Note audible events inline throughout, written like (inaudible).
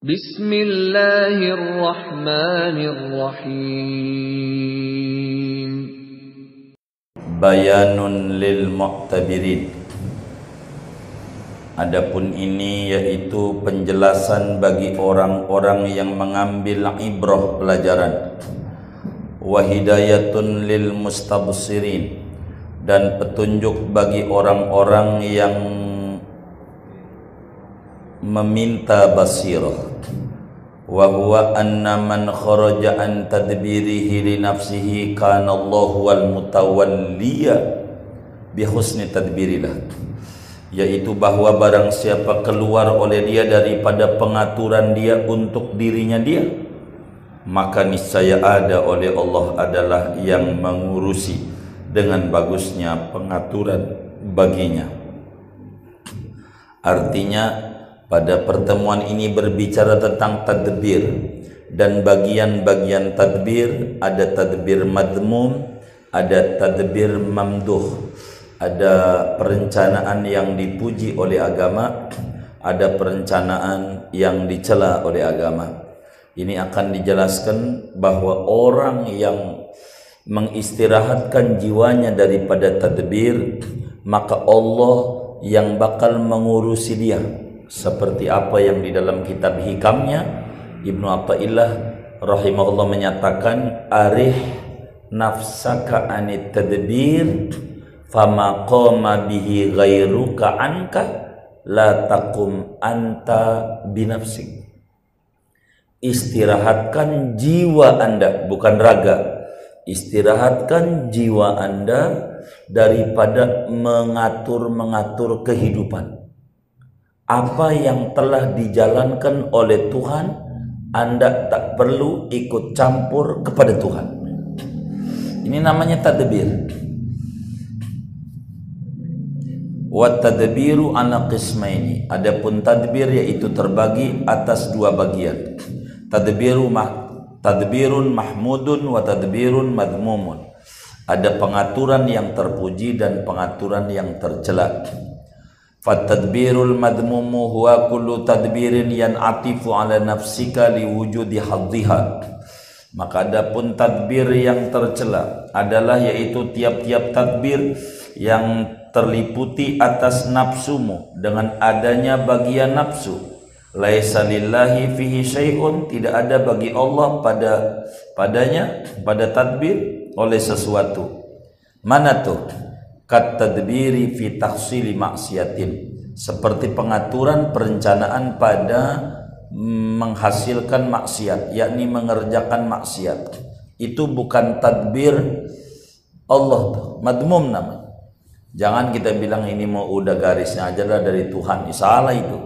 Bismillahirrahmanirrahim. Bayanun lil mu'tabirin Adapun ini yaitu penjelasan bagi orang-orang yang mengambil ibrah pelajaran. Wa hidayatun lil mustabsirin. Dan petunjuk bagi orang-orang yang meminta basirah. Wa huwa anna man kharaja an tadbirihi li nafsihi kana Allah wal mutawalliya bi husni tadbirilah yaitu bahwa barang siapa keluar oleh dia daripada pengaturan dia untuk dirinya dia maka niscaya ada oleh Allah adalah yang mengurusi dengan bagusnya pengaturan baginya. Artinya pada pertemuan ini berbicara tentang tadbir. Dan bagian-bagian tadbir ada tadbir madmum ada tadbir mamduh ada perencanaan yang dipuji oleh agama ada perencanaan yang dicela oleh agama. Ini akan dijelaskan bahwa orang yang mengistirahatkan jiwanya daripada tadbir maka Allah yang bakal mengurusi dia seperti apa yang di dalam kitab hikamnya Ibnu Athaillah rahimahullah menyatakan arih nafsaka anit tadbir fama qama bihi ghairuka anka la takum anta binafsik. Istirahatkan jiwa anda bukan raga. Istirahatkan jiwa anda daripada mengatur-mengatur kehidupan apa yang telah dijalankan oleh Tuhan anda tak perlu ikut campur kepada Tuhan. Ini namanya tadbir. Wa tadbiru ala qismaini. Adapun tadbir yaitu terbagi atas dua bagian. Tadbiru mah tadbirun mahmudun wa tadbirun madmumun. Ada pengaturan yang terpuji dan pengaturan yang tercela fatadbirul madmumu huwa kullu tadbirin yan'atifu ala nafsika liwujudi hadhiha maka adapun tadbir yang tercela adalah yaitu tiap-tiap tadbir yang terliputi atas nafsumu dengan adanya bagian nafsu. Laisa lillahi fihi syai'un tidak ada bagi Allah pada padanya pada tadbir oleh sesuatu. Mana tuh kat tadbiri fi tahsili maksiatin seperti pengaturan perencanaan pada menghasilkan maksiat yakni mengerjakan maksiat. Itu bukan tadbir Allah madmum nama jangan kita bilang ini mau udah garisnya aja lah dari Tuhan salah itu.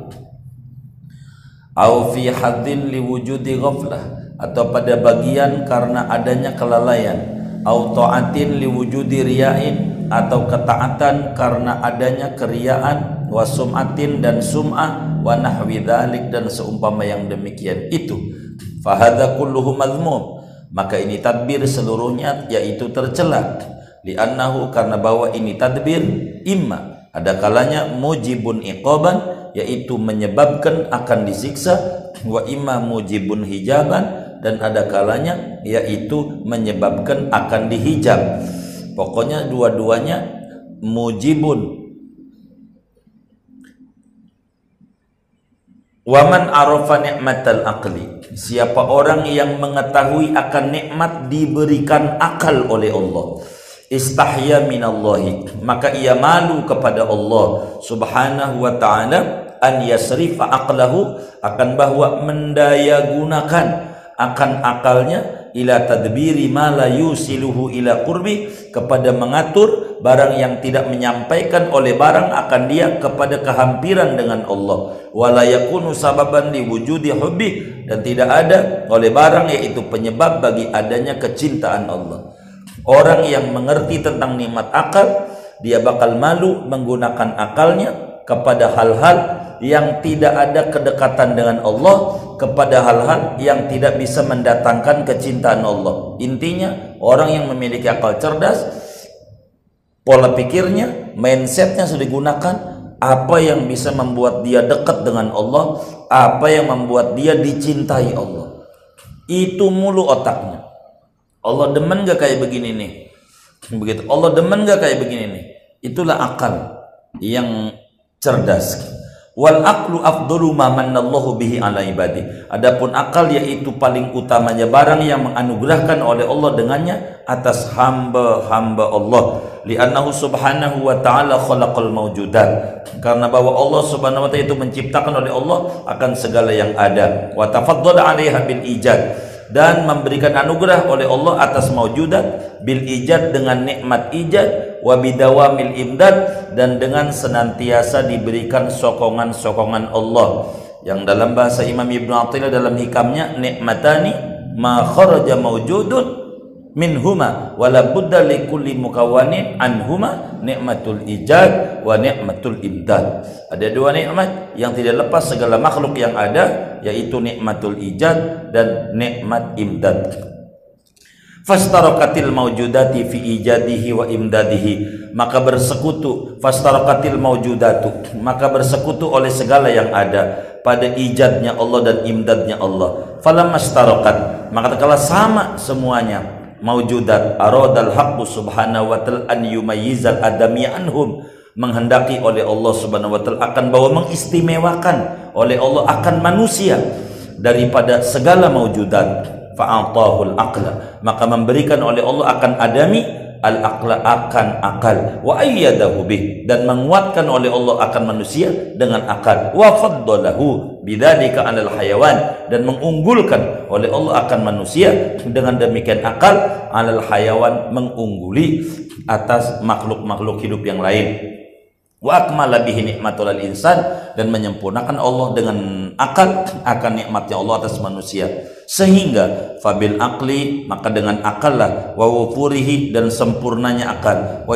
Au fi haddin liwujudi ghaflah atau pada bagian karena adanya kelalaian. Au taatin liwujudi riyain atau ketaatan karena adanya keriaan wa sum'atin dan sum'ah wa nahwi dzalik dan seumpama yang demikian itu. Fahadza kulluhu maka ini tadbir seluruhnya yaitu tercela. Li'annahu karena bahwa ini tadbir imma. Ada kalanya mujibun iqaban yaitu menyebabkan akan disiksa wa imma mujibun hijaban. Dan ada kalanya yaitu menyebabkan akan dihijab pokoknya dua-duanya mujibun. Waman arafa ni'matal aqli. Siapa orang yang mengetahui akan nikmat diberikan akal oleh Allah. Istahya minallahi. Maka ia malu kepada Allah Subhanahu wa ta'ala an yasrifa aqlahu. Akan bahwa mendaya gunakan akan akalnya ila tadbiri ma la yusiluhu ila qurbi kepada mengatur barang yang tidak menyampaikan oleh barang akan dia kepada kehampiran dengan Allah. Wala yakunu sababan li wujudi hubbi dan tidak ada oleh barang yaitu penyebab bagi adanya kecintaan Allah. Orang yang mengerti tentang nikmat akal dia bakal malu menggunakan akalnya kepada hal-hal yang tidak ada kedekatan dengan Allah kepada hal-hal yang tidak bisa mendatangkan kecintaan Allah. Intinya orang yang memiliki akal cerdas, pola pikirnya, mindsetnya sudah digunakan, apa yang bisa membuat dia dekat dengan Allah, apa yang membuat dia dicintai Allah. Itu mulu otaknya. Allah demen gak kayak begini nih? Begitu. Allah demen gak kayak begini nih? Itulah akal yang cerdas. Wal aklu afdalu ma manallahu bihi ala ibadi. Adapun akal yaitu paling utamanya barang yang menganugerahkan oleh Allah dengannya atas hamba-hamba Allah. Li'annahu subhanahu wa ta'ala khalaqal mawjudat. Karena bahwa Allah subhanahu wa ta'ala itu menciptakan oleh Allah akan segala yang ada. Wa tafaddala 'alaiha bil ijad dan memberikan anugerah oleh Allah atas maujudat bil ijad dengan nikmat ijad wa bidawamil imdad dan dengan senantiasa diberikan sokongan-sokongan Allah. Yang dalam bahasa Imam Ibn Athilah dalam hikamnya nikmatani ma kharaja mawjudun minhuma wala budda li kulli mukawanin anhuma nikmatul ijad wa nikmatul imdad. Ada dua nikmat yang tidak lepas segala makhluk yang ada yaitu nikmatul ijad dan nikmat imdad fastarakatil maujudati fi ijadihi wa imdadihi. Maka bersekutu fastarakatil maujudatu maka bersekutu oleh segala yang ada pada ijadnya Allah dan imdadnya Allah. Falamastarakat maka kala sama semuanya maujudat aradal haqqu subhanahu wa ta'ala an yumayyizal adami anhum. Menghendaki oleh Allah subhanahu wa ta'ala akan bahwa mengistimewakan oleh Allah akan manusia daripada segala maujudat fa'atahul aqla. Maka memberikan oleh Allah akan adami al aqla akan akal. Wa ayyadahu bih. Dan menguatkan oleh Allah akan manusia dengan akal. Wa faddalahu bidzalika 'alal hayawan. Dan mengunggulkan oleh Allah akan manusia dengan demikian akal 'alal hayawan mengungguli atas makhluk-makhluk hidup yang lain. Wa akmala bihi nikmatul insan dan menyempurnakan Allah dengan akal akan nikmatnya Allah atas manusia sehingga fabil akli maka dengan akal lah wa dan sempurnanya akal wa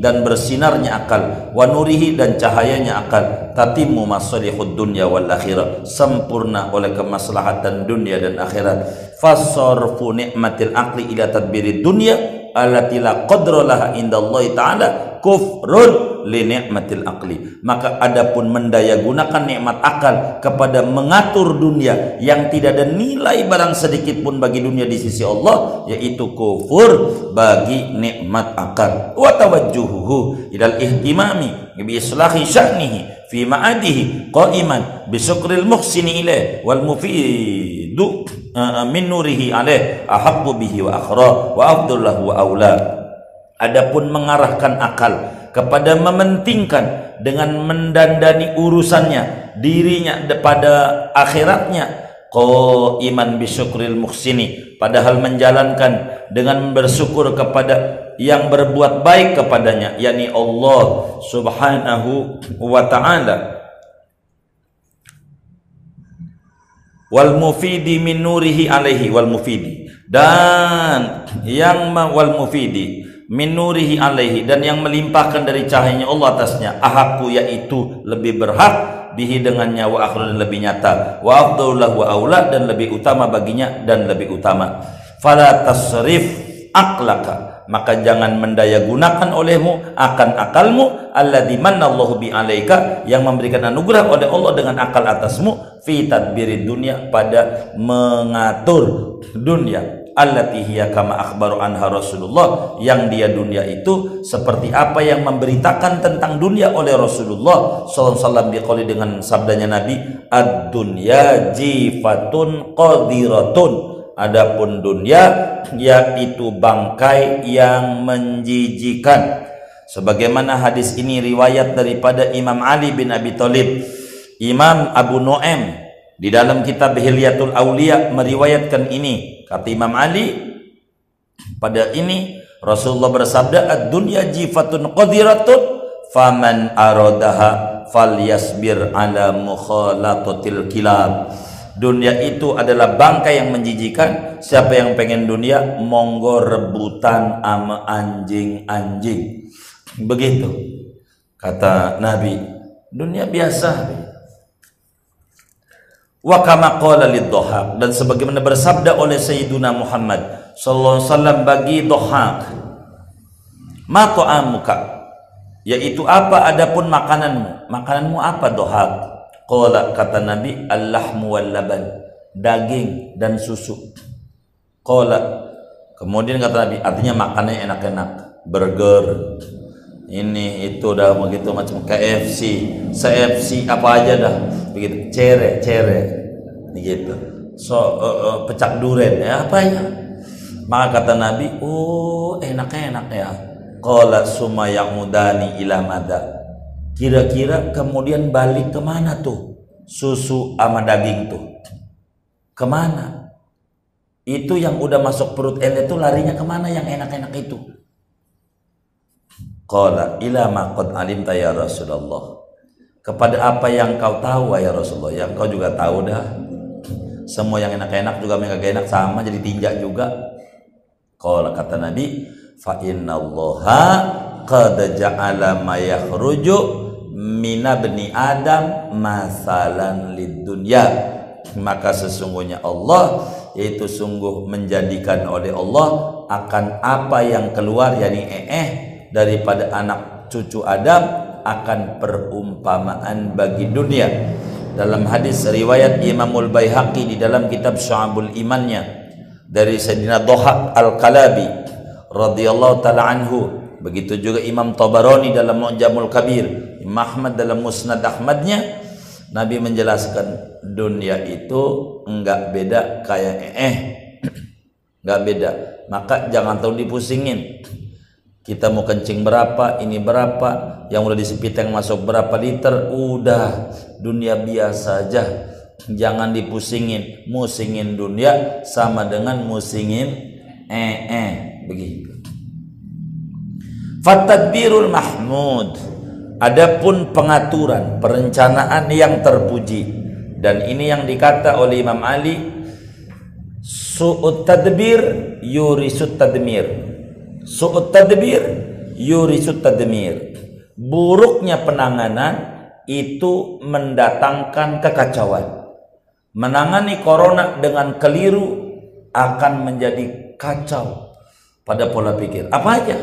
dan bersinarnya akal wa nurihi dan cahayanya akal tatimmu masalihud dunya wal akhirah sempurna oleh kemaslahatan dunia dan akhirat. Fasarfu nikmatil akli ila tadbirid dunya allati la qadra laha indallahi ta'ala kufrun li ni'matil akli maka adapun mendaya gunakan nikmat akal kepada mengatur dunia yang tidak ada nilai barang sedikit pun bagi dunia di sisi Allah yaitu kufur bagi nikmat akal. Wa tawajjuhu ihtimami bi islahi sya'nihi fi ma'adihi qa'iman bi syukril muhsini ilaih wal mufidu uh, min nurihi alaih ahabbu bihi wa akhra wa afdullah wa aula. Adapun mengarahkan akal kepada mementingkan dengan mendandani urusannya dirinya pada akhiratnya ko iman bisyukril muhsini padahal menjalankan dengan bersyukur kepada yang berbuat baik kepadanya yakni Allah subhanahu wa ta'ala. Wal mufidi min nurihi alaihi wal mufidi. Dan yang wal mufidi min nurihi alaihi dan yang melimpahkan dari cahayanya Allah atasnya ahaku yaitu lebih berhak bihi dengannya wa dan lebih nyata. Wa afdalullah wa aula dan lebih utama baginya dan lebih utama. Fala tasrif aklaka maka jangan mendaya gunakan olehmu akan akalmu bi alaika yang memberikan anugerah oleh Allah dengan akal atasmu fi tadbirid dunia pada mengatur dunia. Kama akhbaru anha Rasulullah yang dia dunia itu seperti apa yang memberitakan tentang dunia oleh Rasulullah sallallahu dengan sabdanya Nabi ad-dunya jifatun qadiratun adapun dunia yaitu bangkai yang menjijikan sebagaimana hadis ini riwayat daripada Imam Ali bin Abi Thalib Imam Abu Nuaim di dalam kitab Hilyatul Aulia meriwayatkan ini Kata Imam Ali pada ini Rasulullah bersabda ad-dunya jifatun qadiratun faman aradaha falyasbir ala mukhalatatil kilab. Dunia itu adalah bangkai yang menjijikan. Siapa yang pengen dunia, monggo rebutan ama anjing-anjing. Begitu kata Nabi. Dunia biasa wa kama qala dan sebagaimana bersabda oleh Sayyiduna Muhammad sallallahu alaihi wasallam bagi dhahak ma ta'amuka yaitu apa adapun makananmu makananmu apa dohak qala kata nabi allahmu wal laban daging dan susu. Qala kemudian kata nabi artinya makanannya enak-enak. Burger ini itu dah begitu macam KFC, CFC apa aja dah. Begitu. Cere cere. Begitu. So uh, uh, pecak duren ya apa ya? Maka kata Nabi oh enak enak ya. Qala summa ya'mudani ila mada kira-kira kemudian balik ke mana tuh susu sama daging tuh ke mana itu yang udah masuk perut ente tuh larinya ke mana yang enak-enak itu Qala ila ma qad alimta ya Rasulullah. Kepada apa yang kau tahu ya Rasulullah, yang kau juga tahu dah. Semua yang enak-enak juga yang enak sama jadi tinjak juga. Qala kata Nabi, fa innallaha qad ja'ala ma yakhruju min ibni Adam masalan lid. Maka sesungguhnya Allah yaitu sungguh menjadikan oleh Allah akan apa yang keluar yakni eh, daripada anak cucu Adam akan perumpamaan bagi dunia dalam hadis riwayat Imamul Baihaqi di dalam kitab Syu'abul Imannya dari Sayyidina Dohak Al-Kalabi radhiyallahu taala anhu begitu juga Imam Tabarani dalam Mu'jamul Kabir Imam Ahmad dalam Musnad Ahmadnya Nabi menjelaskan dunia itu enggak beda kayak eh (clears throat) enggak beda. Maka jangan tahu dipusingin. Kita mau kencing berapa ini berapa yang udah disepit yang masuk berapa liter udah. Dunia biasa aja. Jangan dipusingin. Musingin dunia sama dengan musingin eh eh. Begitu Fatadbirul mahmud adapun pengaturan perencanaan yang terpuji dan ini yang dikata oleh Imam Ali su'ut tadbir yurisut tadmir Su'ut tadbir yurisut tadmir. Buruknya penanganan itu mendatangkan kekacauan. Menangani corona dengan keliru akan menjadi kacau pada pola pikir. Apa aja?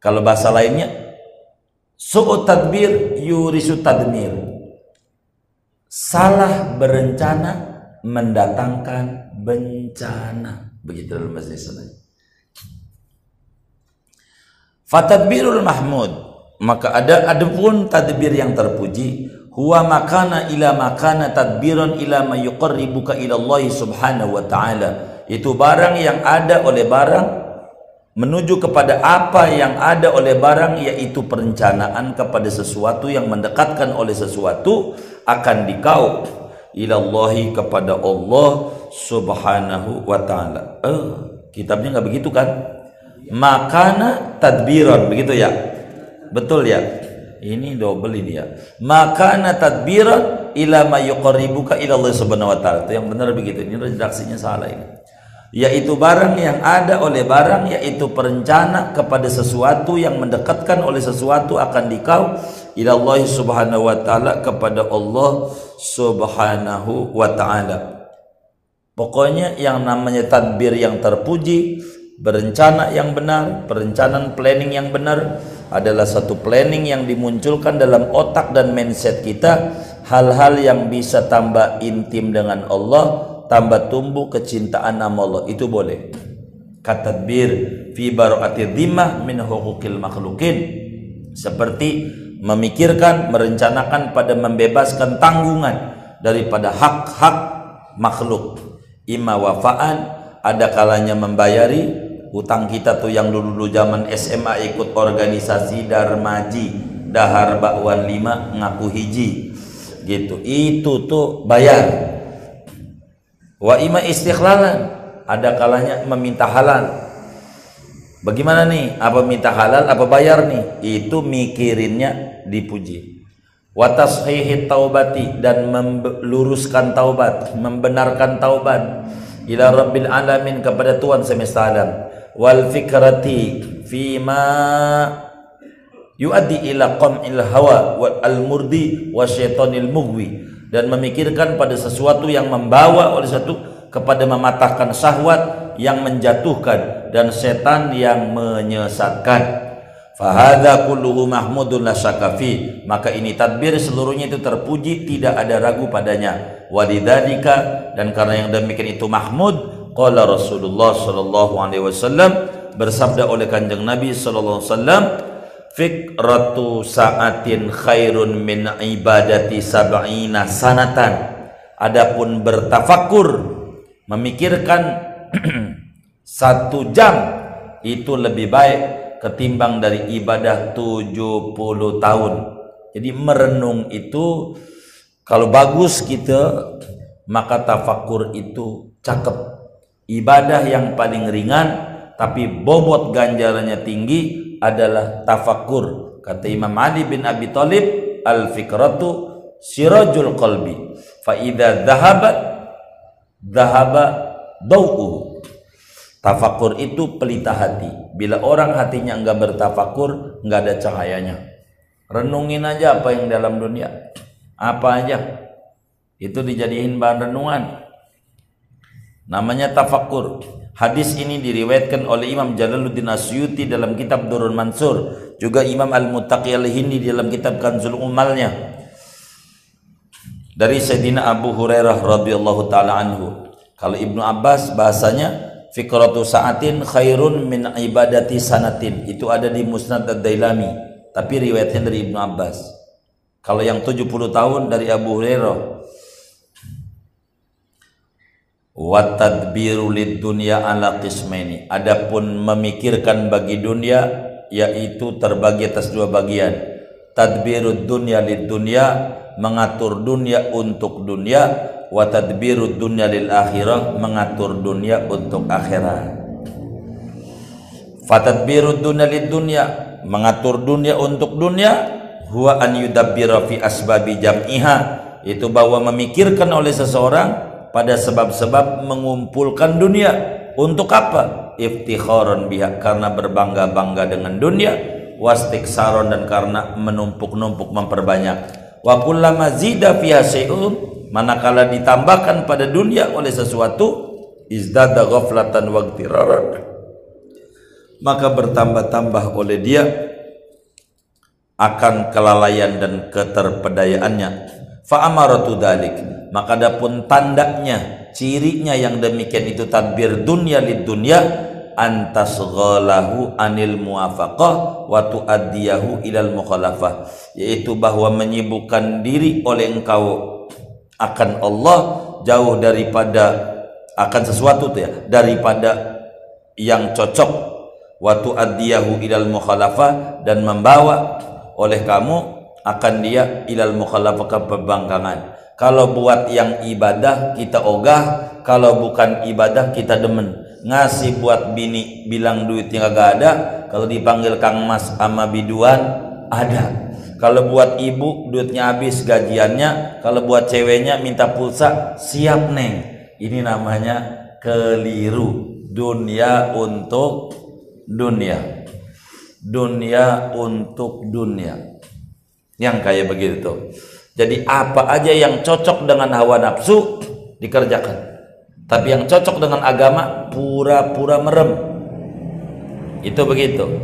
Kalau bahasa lainnya, su'ut tadbir yurisut tadmir. Salah berencana mendatangkan bencana. Begitu dalam bahasa Islam. Fatadbirul mahmud maka ada ada pun tadbir yang terpuji huwa makana ila makana tadbiran ila ma yuqarribuka ila Allah subhanahu wa ta'ala itu barang yang ada oleh barang menuju kepada apa yang ada oleh barang yaitu perencanaan kepada sesuatu yang mendekatkan oleh sesuatu akan dikau ilallahi kepada Allah subhanahu wa ta'ala. Eh, kitabnya nggak begitu kan? Makana tadbiron begitu ya? Betul ya? Ini double ini ya. Makana tadbiron ila ma yuqarribuka ila Allah subhanahu wa ta'ala. Itu yang benar begitu. Ini redaksinya salah ini yaitu barang yang ada oleh barang yaitu perencana kepada sesuatu yang mendekatkan oleh sesuatu akan dikau. Ila Allah subhanahu wa ta'ala kepada Allah subhanahu wa ta'ala. Pokoknya yang namanya tadbir yang terpuji berencana yang benar perencanaan planning yang benar adalah satu planning yang dimunculkan dalam otak dan mindset kita. Hal-hal yang bisa tambah intim dengan Allah tambah tumbuh kecintaan nama Allah. Itu boleh. Katadbir fi baro'ati dhimah min hukukil makhlukin seperti memikirkan merencanakan pada membebaskan tanggungan daripada hak-hak makhluk. Ima wafaan ada kalanya membayari utang kita tuh yang dulu-dulu zaman SMA ikut organisasi Darmaji Dahar Bakwan 5 ngaku hiji. Gitu. Itu tuh bayar Wa ima istikhlalan. Ada kalanya meminta halal. Bagaimana nih? Apa minta halal apa bayar nih? Itu mikirinnya dipuji. Wa tashihi taubati dan meluruskan taubat, membenarkan taubat ila rabbil alamin kepada Tuhan semesta alam. Wal fikrati fima yuaddi ila qam'il hawa wal murdi wa syaitanil mughwi dan memikirkan pada sesuatu yang membawa oleh satu kepada mematahkan syahwat yang menjatuhkan dan setan yang menyesatkan Fahadha kulluhu mahmudun la. Maka ini tadbir seluruhnya itu terpuji, tidak ada ragu padanya. Walidhalika dan karena yang demikian itu mahmud, qala Rasulullah sallallahu alaihi wasallam bersabda oleh Kanjeng Nabi sallallahu alaihi wasallam fikratu sa'atin khairun min ibadati sab'ina sanatan. Adapun bertafakur, memikirkan (clears throat) satu jam itu lebih baik ketimbang dari ibadah 70 tahun. Jadi merenung itu kalau bagus kita maka tafakur itu cakep. Ibadah yang paling ringan tapi bobot ganjarannya tinggi adalah tafakur. Kata Imam Ali bin Abi Thalib, al-fikratu sirajul qalbi. Fa idza dhahabat dhahaba dau'uhu Tafakur itu pelita hati. Bila orang hatinya enggak bertafakur, enggak ada cahayanya. Renungin aja apa yang dalam dunia. Apa aja. Itu dijadiin bahan renungan. Namanya tafakur. Hadis ini diriwayatkan oleh Imam Jalaluddin Asyuti dalam kitab Durun Mansur. Juga Imam Al-Muttaqi Al-Hindi dalam kitab Kanzul Umalnya. Dari Sayyidina Abu Hurairah radhiyallahu taala anhu. Kalau Ibnu Abbas bahasanya fikratu sa'atin khairun min ibadati sanatin itu ada di Musnad Ad-Dailami tapi riwayatnya dari Ibnu Abbas kalau yang 70 tahun dari Abu Hurairah wa tadbiru lid dunya ala qismaini. Adapun memikirkan bagi dunia yaitu terbagi atas dua bagian. Tadbirud dunya lid dunya mengatur dunia untuk dunia. Wa tadbiru dunya lil akhirah mengatur dunia untuk akhirat. Fatadbiru dunya lid dunya mengatur dunia untuk dunia. Huwa an yudabbira fi asbabi jam'iha. Itu bahwa memikirkan oleh seseorang pada sebab-sebab mengumpulkan dunia. Untuk apa? Iftikharan biha karena berbangga-bangga dengan dunia. Wastiksaron dan karena menumpuk-numpuk memperbanyak. Wa kullama zida fiha manakala ditambahkan pada dunia oleh sesuatu izdada ghaflatan wa maka bertambah-tambah oleh dia akan kelalaian dan keterpedayaannya. Fa amaratu dalik maka adapun tandanya cirinya yang demikian itu tadbir dunia lid dunia antasghalahu anil muafaqah wa tuaddiyahu ilal mukhalafah. Yaitu bahwa menyibukkan diri oleh engkau akan Allah jauh daripada akan sesuatu tuh ya daripada yang cocok. Waktu adiyahu ilal mukhalafah dan membawa oleh kamu akan dia ilal mukhalafah ke pembangkangan kalau buat yang ibadah kita ogah kalau bukan ibadah kita demen ngasih buat bini bilang duitnya gak ada kalau dipanggil Kang Mas sama biduan ada kalau buat ibu duitnya habis gajiannya, kalau buat ceweknya minta pulsa, siap neng. Ini namanya keliru. Dunia untuk dunia. Dunia untuk dunia. Yang kayak begitu. Jadi apa aja yang cocok dengan hawa nafsu dikerjakan. Tapi yang cocok dengan agama pura-pura merem. Itu begitu.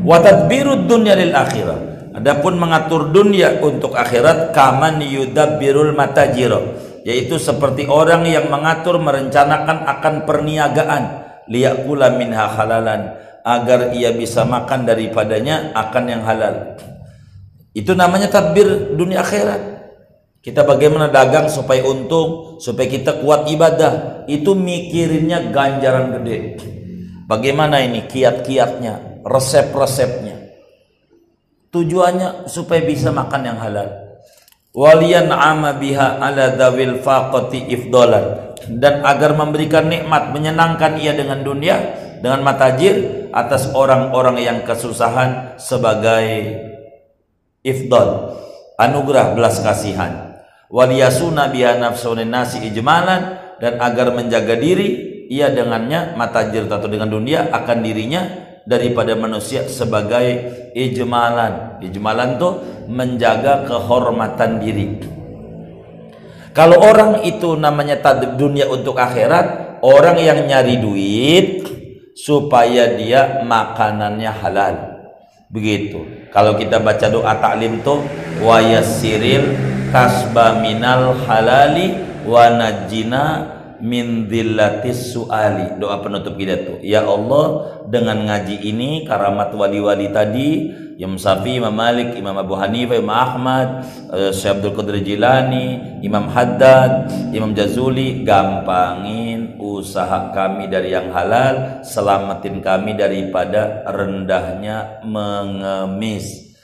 Watadbirud dunya lil akhirah Adapun mengatur dunia untuk akhirat kaman yudabbirul matajiro yaitu seperti orang yang mengatur merencanakan akan perniagaan liyakula minha halalan agar ia bisa makan daripadanya akan yang halal. Itu namanya tadbir dunia akhirat. Kita bagaimana dagang supaya untung, supaya kita kuat ibadah. Itu mikirinnya ganjaran gede. Bagaimana ini kiat-kiatnya, resep-resepnya tujuannya supaya bisa makan yang halal walian ama biha ala dawil faqati ifdolan dan agar memberikan nikmat menyenangkan ia dengan dunia dengan matajir atas orang-orang yang kesusahan sebagai ifdol anugerah belas kasihan waliyasuna biha nafsun nasi ijmalan dan agar menjaga diri ia dengannya matajir atau dengan dunia akan dirinya daripada manusia sebagai ijmalan. Ijmalan tuh menjaga kehormatan diri. Kalau orang itu namanya tadib dunia untuk akhirat, orang yang nyari duit supaya dia makanannya halal. Begitu. Kalau kita baca doa taklim tuh wa yassiril kasba minal halali wa najjina min dillatis suali. Doa penutup kita tuh ya Allah dengan ngaji ini karamat wali-wali tadi Imam Syafi'i, Imam Malik, Imam Abu Hanifah, Imam Ahmad, uh, Syekh Abdul Qadir Jilani, Imam Haddad, Imam Jazuli, gampangin usaha kami dari yang halal, selamatin kami daripada rendahnya mengemis.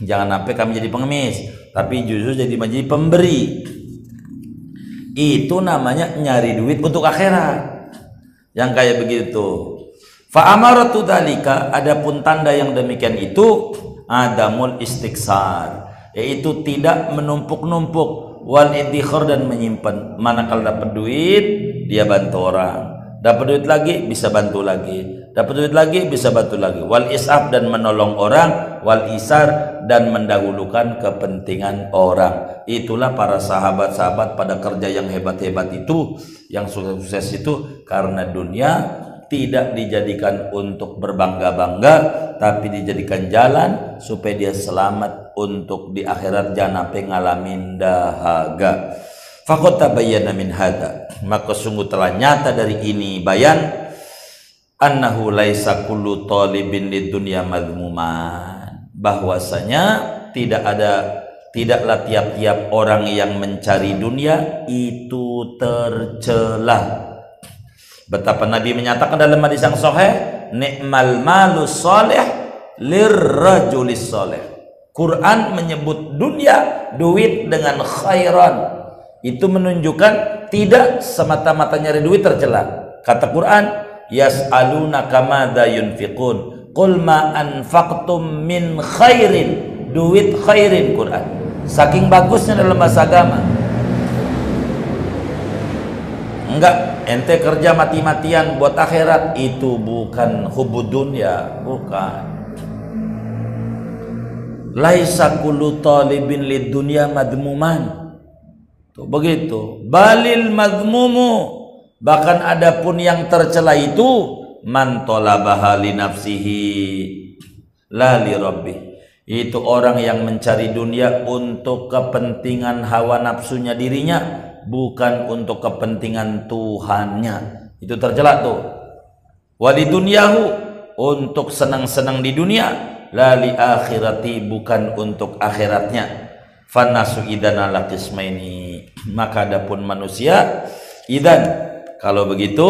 Jangan sampai kami jadi pengemis, tapi justru jadi menjadi pemberi. Itu namanya nyari duit untuk akhirat. Yang kayak begitu. Fa'amaratu dalika adapun tanda yang demikian itu adamul istiksar yaitu tidak menumpuk-numpuk wal dan menyimpan manakala dapat duit dia bantu orang. Dapat duit lagi bisa bantu lagi. Dapat duit lagi bisa bantu lagi. Wal isaf dan menolong orang wal isar dan mendahulukan kepentingan orang. Itulah para sahabat-sahabat pada kerja yang hebat-hebat itu yang sukses-sukses itu karena dunia tidak dijadikan untuk berbangga-bangga tapi dijadikan jalan supaya dia selamat untuk di akhirat jangan pengalamin dahaga. Faqad tabayyana min hada maka sungguh telah nyata dari ini bayan annahu laisa kullu talibin lid dunya madmuman bahwasanya tidak ada tidaklah tiap-tiap orang yang mencari dunia itu tercelah Betapa Nabi menyatakan dalam hadis yang sahih, nikmal malu soleh lirrajulis soleh. Quran menyebut dunia, duit dengan khairan. Itu menunjukkan tidak semata-mata nyari duit tercela. Kata Quran, yas'aluna kamada yunfiqun. Qul ma anfaqtum min khairin. Duit khairin Quran. Saking bagusnya dalam bahasa agama Enggak, ente kerja mati-matian buat akhirat itu bukan hubud dunia, bukan. Laisa kullu talibin lid dunya madmuman. Tuh begitu. Balil madmumu. Bahkan ada pun yang tercela itu man talabaha nafsihi la li. Itu orang yang mencari dunia untuk kepentingan hawa nafsunya dirinya bukan untuk kepentingan Tuhannya itu tercela tuh wali dunyahu untuk senang-senang di dunia lali akhirati bukan untuk akhiratnya fanasu idana lakismaini maka adapun manusia idan. Kalau begitu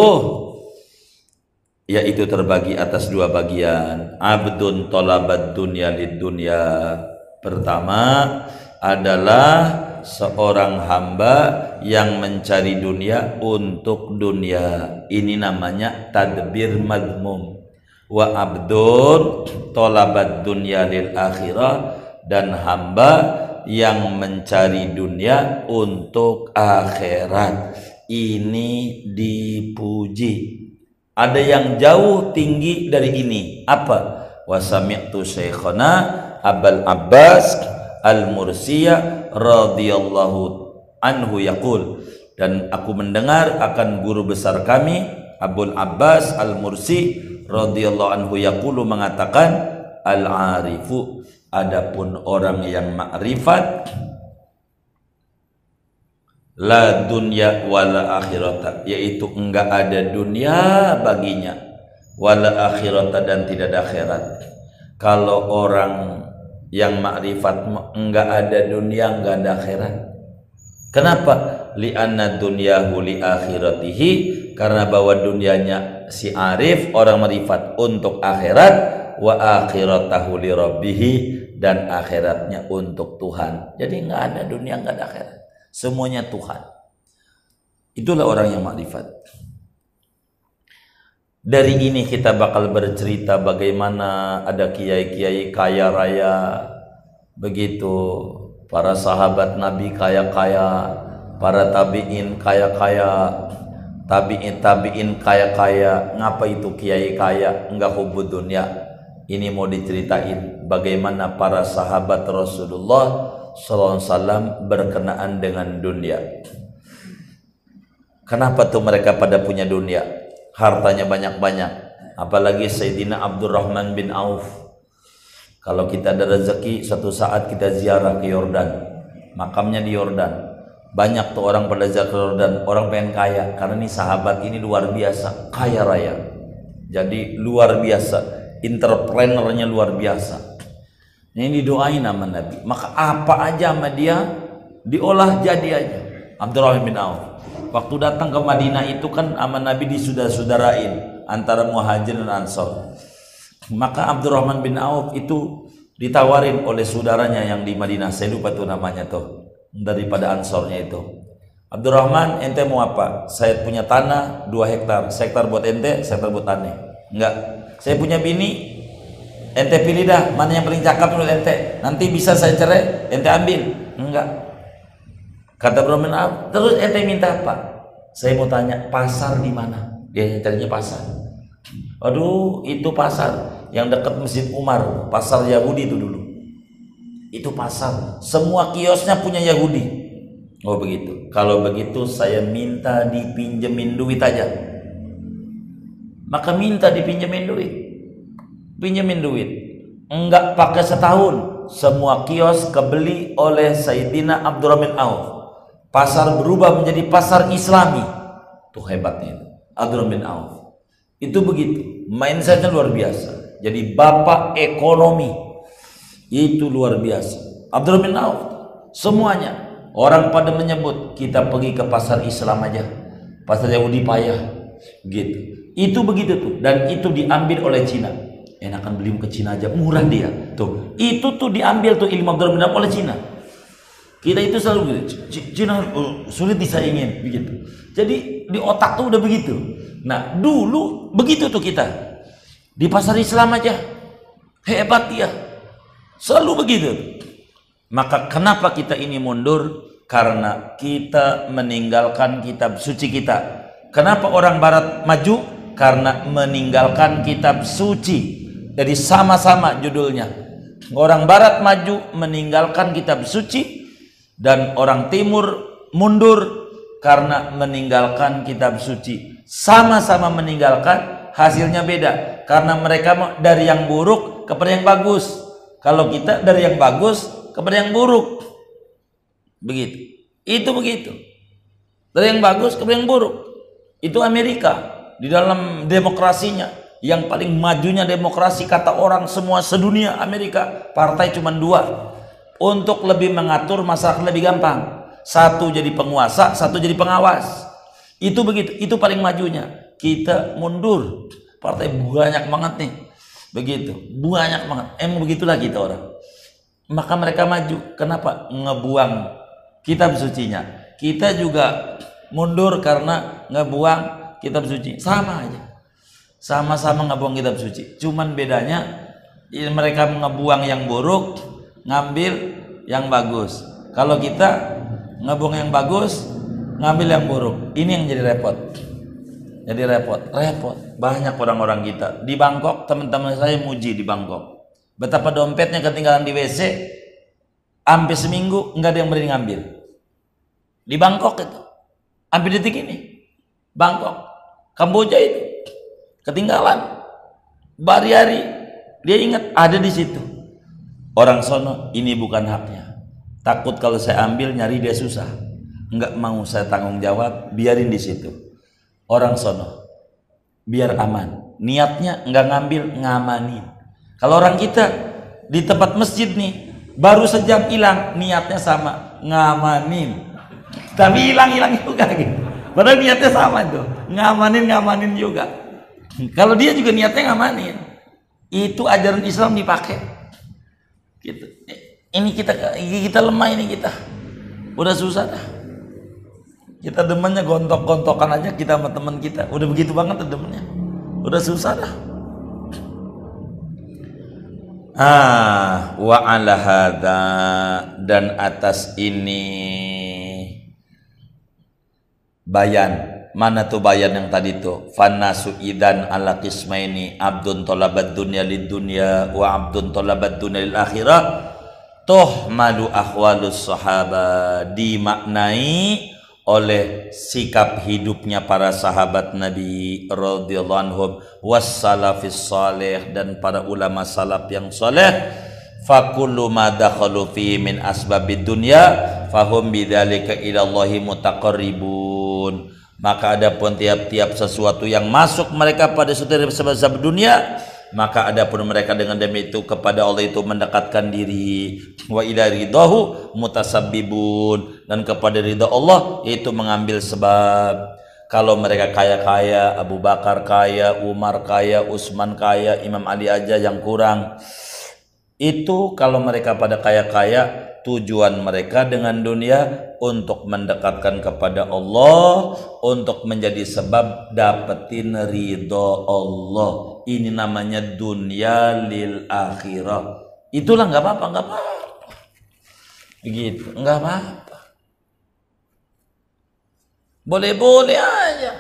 yaitu terbagi atas dua bagian. Abdun tolabat dunya lid dunya pertama adalah seorang hamba yang mencari dunia untuk dunia. Ini namanya tadbir madmum. Wa abdun tolabat dunia lil akhirah. Dan hamba yang mencari dunia untuk akhirat. Ini dipuji. Ada yang jauh tinggi dari ini. Apa? Wasami'tu syekhana abal abbas Al-Mursiyah radhiyallahu anhu yaqul. Dan aku mendengar akan guru besar kami Abul Abbas Al-Mursi radhiyallahu anhu yaqulu mengatakan al-arifu adapun orang yang makrifat la dunya wala akhirata yaitu enggak ada dunia baginya wala akhirata dan tidak ada akhirat. Kalau orang yang makrifat enggak ada dunia enggak ada akhirat. Kenapa? Li anna dunyahu li akhiratihi karena bahwa dunianya si arif orang makrifat untuk akhirat wa akhiratahu li dan akhiratnya untuk Tuhan. Jadi enggak ada dunia enggak ada akhirat. Semuanya Tuhan. Itulah orang yang makrifat. Dari ini kita bakal bercerita bagaimana ada kiai-kiai kaya raya. Begitu. Para sahabat Nabi kaya-kaya. Para tabiin kaya-kaya. Tabiin tabiin kaya-kaya. Ngapa itu kiai kaya? Enggak hubud dunia ini mau diceritain bagaimana para sahabat Rasulullah SAW berkenaan dengan dunia kenapa tuh mereka pada punya dunia hartanya banyak-banyak apalagi Sayyidina Abdurrahman bin Auf Kalau kita ada rezeki, satu saat kita ziarah ke Yordan. Makamnya di Yordan. Banyak tuh orang pada ziarah ke Yordan, orang pengen kaya. Karena ini sahabat ini luar biasa, kaya raya. Jadi luar biasa, entrepreneurnya luar biasa. Ini didoain nama Nabi. Maka apa aja sama dia diolah jadi aja. Abdurrahman bin Auf. Waktu datang ke Madinah itu kan sama Nabi disudara-sudarain antara muhajir dan ansor maka Abdurrahman bin Auf itu ditawarin oleh saudaranya yang di Madinah, saya lupa tuh namanya tuh, daripada ansornya itu. Abdurrahman, ente mau apa? Saya punya tanah 2 hektar, hektar buat ente, hektar buat ane. Enggak. Saya punya bini, ente pilih dah mana yang paling cakep menurut ente. Nanti bisa saya cerai, ente ambil. Enggak. Kata Abdurrahman Auf, terus ente minta apa? Saya mau tanya pasar di mana? Dia carinya pasar. Aduh, itu pasar yang dekat Masjid Umar, pasar Yahudi itu dulu. Itu pasar, semua kiosnya punya Yahudi. Oh begitu. Kalau begitu saya minta dipinjemin duit aja. Maka minta dipinjemin duit. Pinjemin duit. Enggak pakai setahun. Semua kios kebeli oleh Sayyidina Abdurrahman Auf. Pasar berubah menjadi pasar Islami. Tuh hebatnya. Abdurrahman Auf. Itu begitu. Mindsetnya luar biasa. Jadi bapak ekonomi itu luar biasa. Bin Auf semuanya orang pada menyebut kita pergi ke pasar Islam aja. Pasar Yahudi payah gitu. Itu begitu tuh dan itu diambil oleh Cina. Enakan beli ke Cina aja murah dia. Tuh. Itu tuh diambil tuh ilmu Abdul Auf oleh Cina. Kita itu selalu begitu. Cina uh, sulit disaingin begitu. Jadi di otak tuh udah begitu. Nah, dulu begitu tuh kita. Di pasar Islam aja. Hebat dia. Selalu begitu. Maka kenapa kita ini mundur? Karena kita meninggalkan kitab suci kita. Kenapa orang barat maju? Karena meninggalkan kitab suci. Jadi sama-sama judulnya. Orang barat maju meninggalkan kitab suci dan orang timur mundur karena meninggalkan kitab suci. Sama-sama meninggalkan, hasilnya beda karena mereka dari yang buruk kepada yang bagus. Kalau kita dari yang bagus kepada yang buruk. Begitu. Itu begitu. Dari yang bagus kepada yang buruk. Itu Amerika di dalam demokrasinya yang paling majunya demokrasi kata orang semua sedunia Amerika partai cuma dua untuk lebih mengatur masyarakat lebih gampang satu jadi penguasa satu jadi pengawas itu begitu itu paling majunya kita mundur Partai banyak banget nih. Begitu. Banyak banget. Emang begitulah kita orang. Maka mereka maju. Kenapa? Ngebuang kitab sucinya. Kita juga mundur karena ngebuang kitab suci. Sama aja. Sama-sama ngebuang kitab suci. Cuman bedanya mereka ngebuang yang buruk, ngambil yang bagus. Kalau kita ngebuang yang bagus, ngambil yang buruk. Ini yang jadi repot. Jadi repot, repot. Banyak orang-orang kita di Bangkok, teman-teman saya muji di Bangkok. Betapa dompetnya ketinggalan di WC, hampir seminggu nggak ada yang berani ngambil. Di Bangkok itu, hampir detik ini, Bangkok, Kamboja itu, ketinggalan. Bari-hari, dia ingat ada di situ. Orang sono, ini bukan haknya. Takut kalau saya ambil nyari dia susah. Enggak mau saya tanggung jawab, biarin di situ orang sono biar aman niatnya nggak ngambil ngamanin kalau orang kita di tempat masjid nih baru sejam hilang niatnya sama ngamanin tapi hilang hilang juga gitu padahal niatnya sama tuh ngamanin ngamanin juga. Kalau dia juga niatnya ngamanin. Itu ajaran Islam dipakai. Gitu. Ini kita kita lemah ini kita. Udah susah dah. Kita demennya gontok-gontokan aja kita sama teman kita. Udah begitu banget demennya. Udah susah dah. Ah, wa ala dan atas ini bayan. Mana tuh bayan yang tadi tuh? Fanasu idan ala kismaini abdun tolabat dunya lid dunya wa abdun tolabat dunya lil akhirah. Toh malu ahwalus sahaba. Dimaknai oleh sikap hidupnya para sahabat Nabi radhiyallahu anhum. Wassalafis salih dan para ulama salaf yang saleh fakullu ma dakhalu fi min asbabid dunya fahum bidzalika ila Allahi mutaqarribun maka ada pun tiap-tiap sesuatu yang masuk mereka pada setiap sebab dunia maka ada pun mereka dengan demi itu kepada Allah itu mendekatkan diri. Wa ila ridahu mutasabbibun. Dan kepada ridha Allah itu mengambil sebab. Kalau mereka kaya-kaya Abu Bakar kaya Umar kaya Utsman kaya Imam Ali aja yang kurang. Itu kalau mereka pada kaya-kaya tujuan mereka dengan dunia untuk mendekatkan kepada Allah untuk menjadi sebab dapetin ridho Allah. Ini namanya dunia lil akhirah. Itulah nggak apa-apa nggak apa-apa. Begitu nggak apa-apa. Boleh-boleh aja.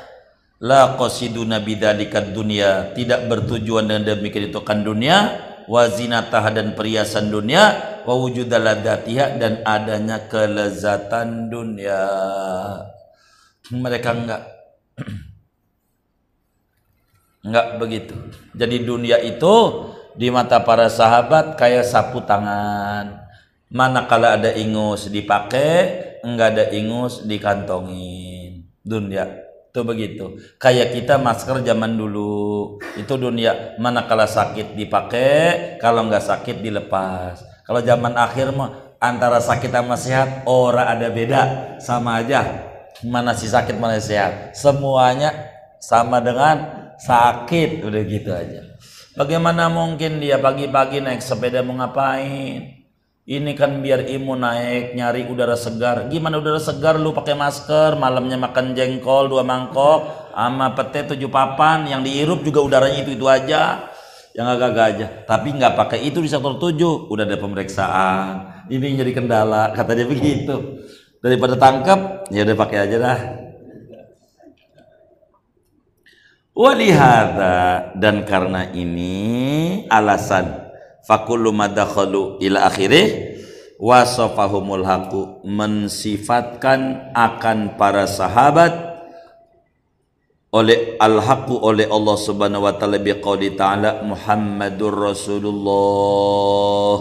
La qasiduna bidzalikat dunia. Tidak bertujuan dengan demikian itu kan dunia. Wazinatah dan perhiasan dunia wa wujudaladzatiha dan adanya kelezatan dunia mereka enggak (clears throat) enggak begitu jadi dunia itu di mata para sahabat kayak sapu tangan manakala ada ingus dipakai enggak ada ingus dikantongin dunia itu begitu. Kayak kita masker zaman dulu. Itu dunia manakala sakit dipakai, kalau nggak sakit dilepas. Kalau zaman akhir mah antara sakit sama sehat ora ada beda, sama aja. Mana si sakit mana sehat. Semuanya sama dengan sakit, udah gitu aja. Bagaimana mungkin dia pagi-pagi naik sepeda mau ngapain? Ini kan biar imun naik, nyari udara segar. Gimana udara segar lu pakai masker, malamnya makan jengkol dua mangkok, sama pete tujuh papan, yang dihirup juga udaranya itu itu aja. Yang agak-agak aja. Tapi nggak pakai itu di sektor tujuh, udah ada pemeriksaan. Ini jadi kendala, kata dia begitu. Daripada tangkap, ya udah pakai aja dah. Walihada dan karena ini alasan fakullu madakhalu ila akhirih wasafahumul haqu mensifatkan akan para sahabat oleh al-haqu oleh Allah Subhanahu wa taala biqauli ta'ala Muhammadur Rasulullah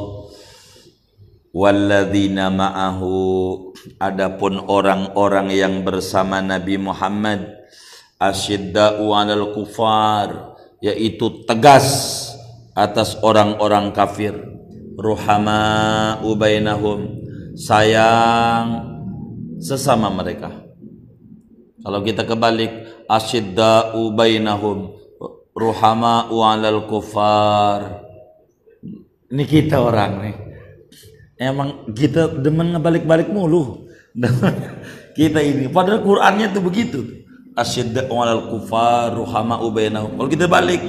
walladzina ma'ahu. Adapun orang-orang yang bersama Nabi Muhammad asyidda'u 'alal kufar yaitu tegas atas orang-orang kafir. Ruhama ubainahum sayang sesama mereka kalau kita kebalik asyidda ubainahum ruhama alal kufar. Ini kita orang nih. Emang kita demen ngebalik-balik mulu. (laughs) Kita ini padahal Qurannya tuh begitu. Asyidda alal kufar ruhama ubainahum kalau kita balik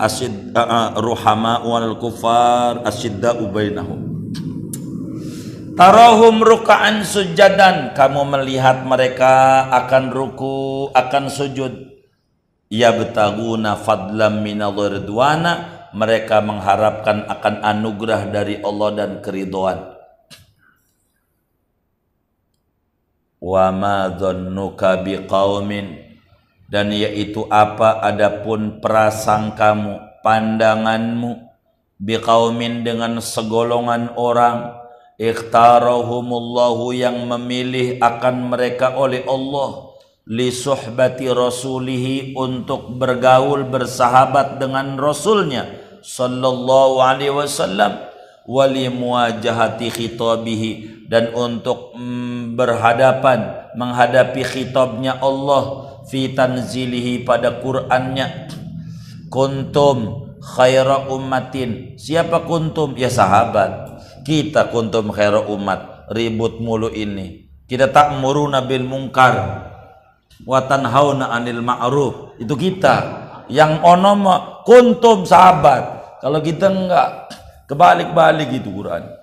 asid uh, uh, ruhama wal kufar asidda ubainahum Tarahum ruka'an sujadan. Kamu melihat mereka akan ruku Akan sujud. Ya betaguna fadlam ridwana Mereka mengharapkan akan anugerah dari Allah dan keriduan. Wa ma dhannuka biqaumin. Dan yaitu apa? Adapun prasangkamu pandanganmu biqaumin dengan segolongan orang ikhtarahumullahu yang memilih akan mereka oleh Allah li suhbati rasulihi untuk bergaul bersahabat dengan rasulnya sallallahu alaihi wasallam wali muwajahati khitabihi dan untuk mm, berhadapan menghadapi khitabnya Allah fi tanzilihi pada Qur'annya. Kuntum khaira ummatin. Siapa kuntum? Ya sahabat kita kuntum khaira umat. Ribut mulu ini. Kita tak muruna bil mungkar. Wa tanhauna anil ma'ruf. Itu kita. Yang ono kuntum sahabat. Kalau kita enggak kebalik-balik itu Quran.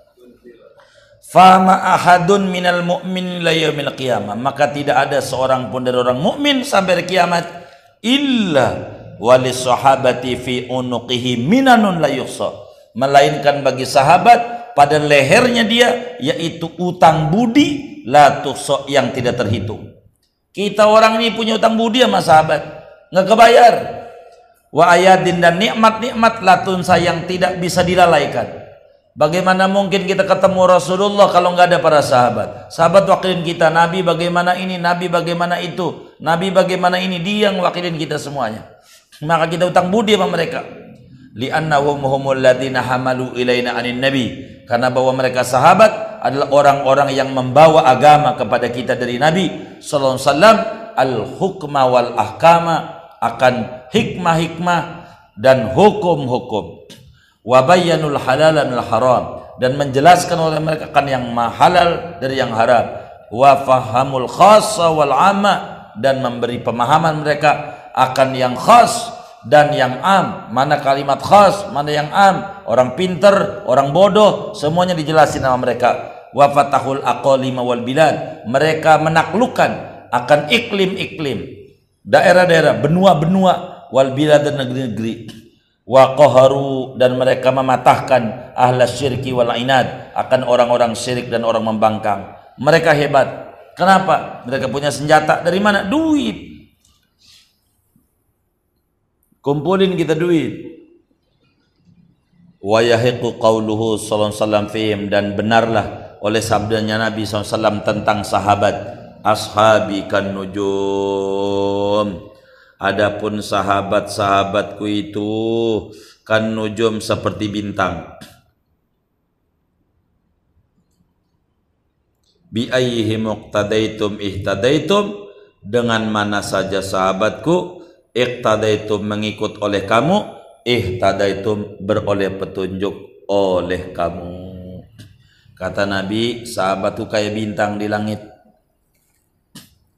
Fama ahadun minal mu'min la yaumil qiyamah. Maka tidak ada seorang pun dari orang mukmin sampai kiamat. Illa wali sahabati fi unuqihi minanun la yuhsa. Melainkan bagi sahabat pada lehernya dia yaitu utang budi la tuhsa yang tidak terhitung. Kita orang ini punya utang budi sama sahabat, nggak kebayar. Wa ayadin dan nikmat-nikmat latun sayang tidak bisa dilalaikan Bagaimana mungkin kita ketemu Rasulullah kalau nggak ada para sahabat? Sahabat wakilin kita, Nabi bagaimana ini, Nabi bagaimana itu, Nabi bagaimana ini, dia yang wakilin kita semuanya. Maka kita utang budi sama mereka. Li'annahum humul ladina hamalu ilaina anin nabi. Karena bahwa mereka sahabat adalah orang-orang yang membawa agama kepada kita dari Nabi sallallahu alaihi wasallam. Al-hukma wal ahkama akan hikmah-hikmah dan hukum-hukum. Wabayyanul halal dan haram. Dan menjelaskan oleh mereka kan yang halal dari yang haram. Wa fahamul khassa wal amma. Dan memberi pemahaman mereka akan yang khas dan yang am mana kalimat khas mana yang am. Orang pinter orang bodoh semuanya dijelasin sama mereka. Wa fatahul aqalima wal bilad. Mereka menaklukkan akan iklim-iklim. Daerah-daerah benua-benua wal bilad dan negeri-negeri. Wa qaharu dan mereka mematahkan ahla syirki wal inad akan orang-orang syirik dan orang membangkang. Mereka hebat. Kenapa? Mereka punya senjata. Dari mana? Duit kumpulin kita duit. Wa yahiqu qauluhu sallallahu alaihi dan benarlah oleh sabdanya Nabi SAW tentang sahabat. Ashabi kan nujum. Adapun sahabat-sahabatku itu kan nujum seperti bintang. Bi ayyihi muqtadaitum ihtadaitum. Dengan mana saja sahabatku iqtadaitum mengikut oleh kamu ihtadaitum beroleh petunjuk oleh kamu. Kata Nabi, sahabatku kayak bintang di langit.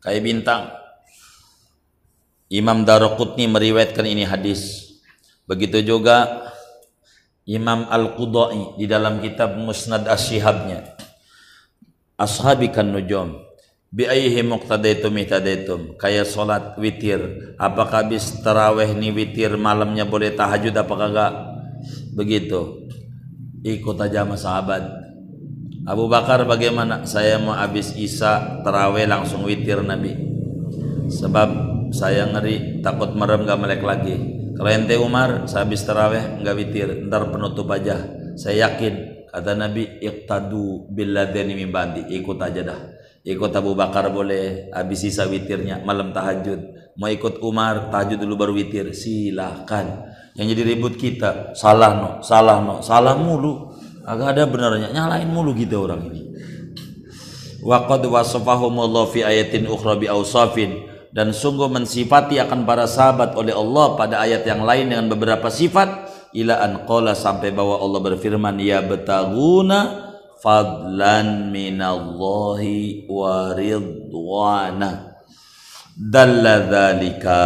Kayak bintang Imam Daraqutni meriwayatkan ini hadis. Begitu juga Imam Al-Qudai di dalam kitab Musnad Asy-Syihabnya. Ashabi kan nujum bi ayhi muqtadaitum itadaitum kayak salat witir. Apakah habis tarawih ni witir malamnya boleh tahajud apakah enggak? Begitu. Ikut aja sama sahabat. Abu Bakar bagaimana? Saya mau habis isya tarawih langsung witir Nabi. Sebab saya ngeri takut merem gak melek lagi. Kalau ente Umar saya habis taraweh nggak witir. Ntar penutup aja. Saya yakin kata Nabi iqtadu billadhani min ikut aja dah ikut Abu Bakar boleh habis sisa witirnya malam tahajud. Mau ikut Umar tahajud dulu baru witir. Silahkan yang jadi ribut kita salah no salah no salah mulu. Agak ada benarnya nyalain mulu kita orang ini. Waqad wasafahumullah fi ayatin ukhra bi awsafin. Dan sungguh mensifati akan para sahabat oleh Allah pada ayat yang lain dengan beberapa sifat. Ila an qala sampai bahwa Allah berfirman ya betaguna fadlan minallahi wa ridwana. Dalla dzalika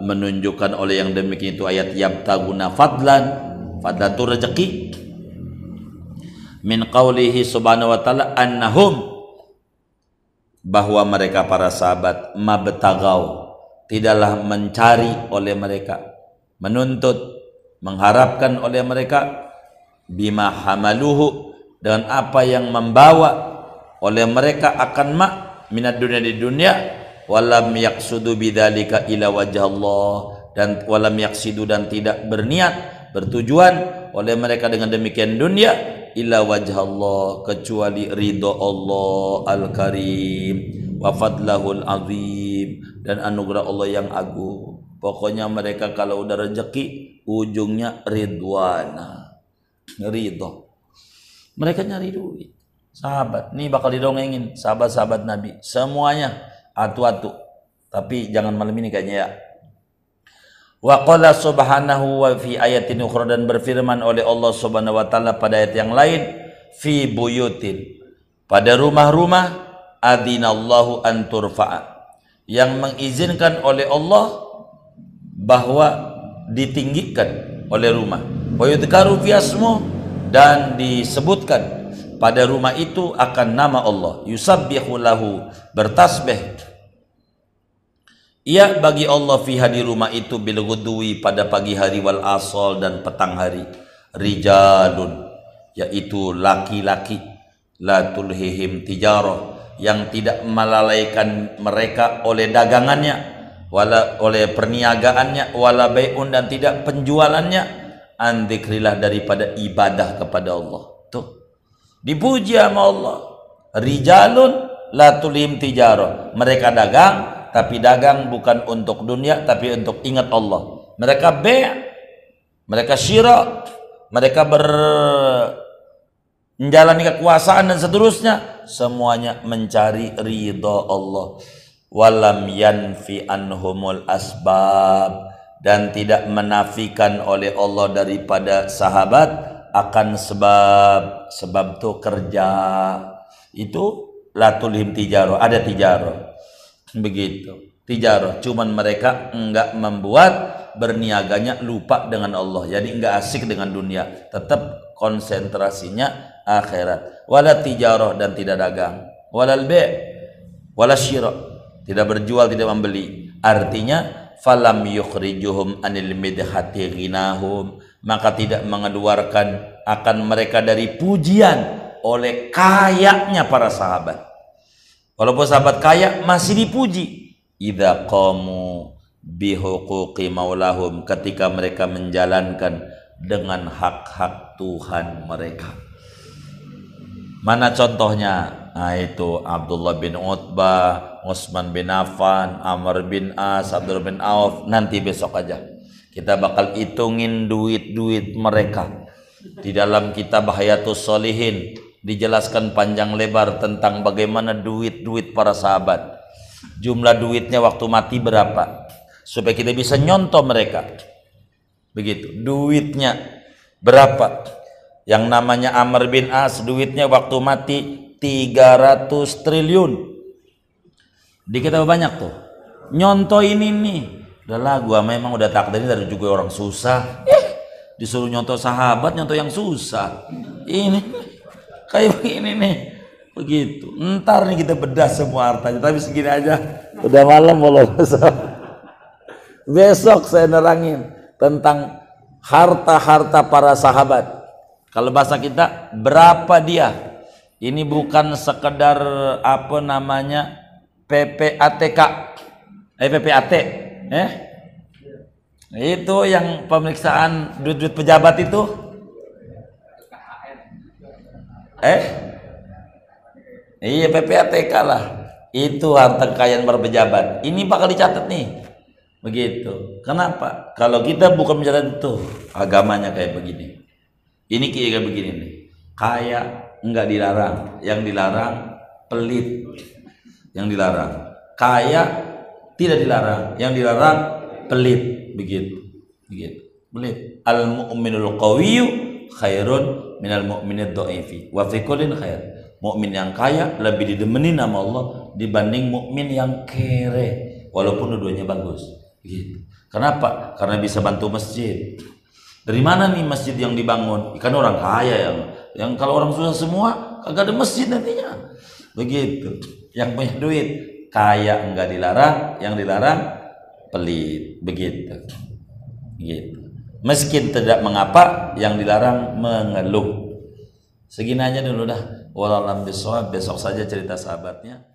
menunjukkan oleh yang demikian itu ayat yabtaguna fadlan. Fadlan itu rezeki. Min qaulihi subhanahu wa ta'ala annahum bahwa mereka para sahabat mabtagau tidaklah mencari oleh mereka menuntut mengharapkan oleh mereka bima hamaluhu dengan apa yang membawa oleh mereka akan mak minat dunia di dunia walam yaksudu bidzalika ila wajah Allah. Dan walam yaksidu dan tidak berniat bertujuan oleh mereka dengan demikian dunia illa wajah Allah kecuali ridho Allah al-karim. Wa fadlahul azim. Dan anugerah Allah yang agung. Pokoknya mereka kalau udah rezeki ujungnya ridwana. Ridho mereka nyari duit. Sahabat. Nih bakal didongengin. Sahabat-sahabat Nabi. Semuanya. Atu-atu. Tapi jangan malam ini kayaknya ya. Wa qala subhanahu wa fi ayatin ukhra dan berfirman oleh Allah Subhanahu wa taala pada ayat yang lain fi buyutin. Pada rumah-rumah adinallahu an turfa'a. Yang mengizinkan oleh Allah bahwa ditinggikan oleh rumah. Wa yudkaru fi dan disebutkan pada rumah itu akan nama Allah. Yusabbihu lahu bertasbih. Ia bagi Allah fiha di rumah itu bil pada pagi hari wal asal dan petang hari. Rijalun yaitu laki-laki. La tulhihim tijarah yang tidak melalaikan mereka oleh dagangannya wala oleh perniagaannya wala bai'un dan tidak penjualannya an daripada ibadah kepada Allah. Tuh. Dipuji sama Allah. Rijalun la tijaro. Mereka dagang, tapi dagang bukan untuk dunia, tapi untuk ingat Allah. Mereka be' mereka syira, mereka ber menjalani kekuasaan dan seterusnya semuanya mencari ridha Allah walam yanfi anhumul asbab dan tidak menafikan oleh Allah daripada sahabat akan sebab. Sebab itu kerja. Itu latulhim tijaro. Ada tijaro. Begitu. Tijaro. Cuman mereka enggak membuat berniaganya lupa dengan Allah. Jadi enggak asik dengan dunia. Tetap konsentrasinya akhirat. Wala tijarah dan tidak dagang. Walal be' wala syira tidak berjual tidak membeli. Artinya falam yukhrijuhum anil midhati ghinahum. Maka tidak mengeluarkan akan mereka dari pujian oleh kayaknya para sahabat. Walaupun sahabat kaya masih dipuji. Idza qamu bihuquqi maulahum. Ketika mereka menjalankan dengan hak-hak Tuhan mereka. Mana contohnya? Nah itu Abdullah bin Utbah, Utsman bin Affan, Amr bin As, Abdul bin Auf. Nanti besok aja. Kita bakal hitungin duit-duit mereka. Di dalam kitab Hayatus Solihin dijelaskan panjang lebar tentang bagaimana duit-duit para sahabat. Jumlah duitnya waktu mati berapa? Supaya kita bisa nyontoh mereka. Begitu. Duitnya berapa? yang namanya Amr bin As duitnya waktu mati 300 triliun di kita banyak tuh. Nyontoh ini nih. Udahlah gua memang udah takdir dari juga orang susah. Eh, disuruh nyontoh sahabat nyontoh yang susah. Ini kayak begini nih. Begitu. Ntar nih kita bedah semua hartanya. Tapi segini aja. Udah malam belum (laughs) besok saya nerangin tentang harta-harta para sahabat. Kalau bahasa kita berapa dia? Ini bukan sekedar apa namanya PPATK. Eh PPAT, eh? Itu yang pemeriksaan duit-duit pejabat itu. Eh? Iya PPATK lah. Itu harta kekayaan para pejabat. Ini bakal dicatat nih. Begitu. Kenapa? Kalau kita bukan mencatat itu, agamanya kayak begini. Ini kayak begini nih. Kaya enggak dilarang, yang dilarang pelit. Yang dilarang. Kaya tidak dilarang, yang dilarang pelit. Begitu. Begitu. Pelit. Al mu'minul qawiyyu khairun minal mu'minid dha'ifi. Wa fi kullin khair. Mukmin yang kaya lebih didemeni nama Allah dibanding mukmin yang kere walaupun dua-duanya bagus. Gitu. Kenapa? Karena bisa bantu masjid dari mana nih masjid yang dibangun? Ikan orang kaya yang yang kalau orang susah semua kagak ada masjid nantinya. Begitu. Yang punya duit kaya enggak dilarang, yang dilarang pelit. Begitu. Begitu. Meski tidak mengapa, yang dilarang mengeluh. Segini aja dulu dah. Wallahualam besok saja cerita sahabatnya.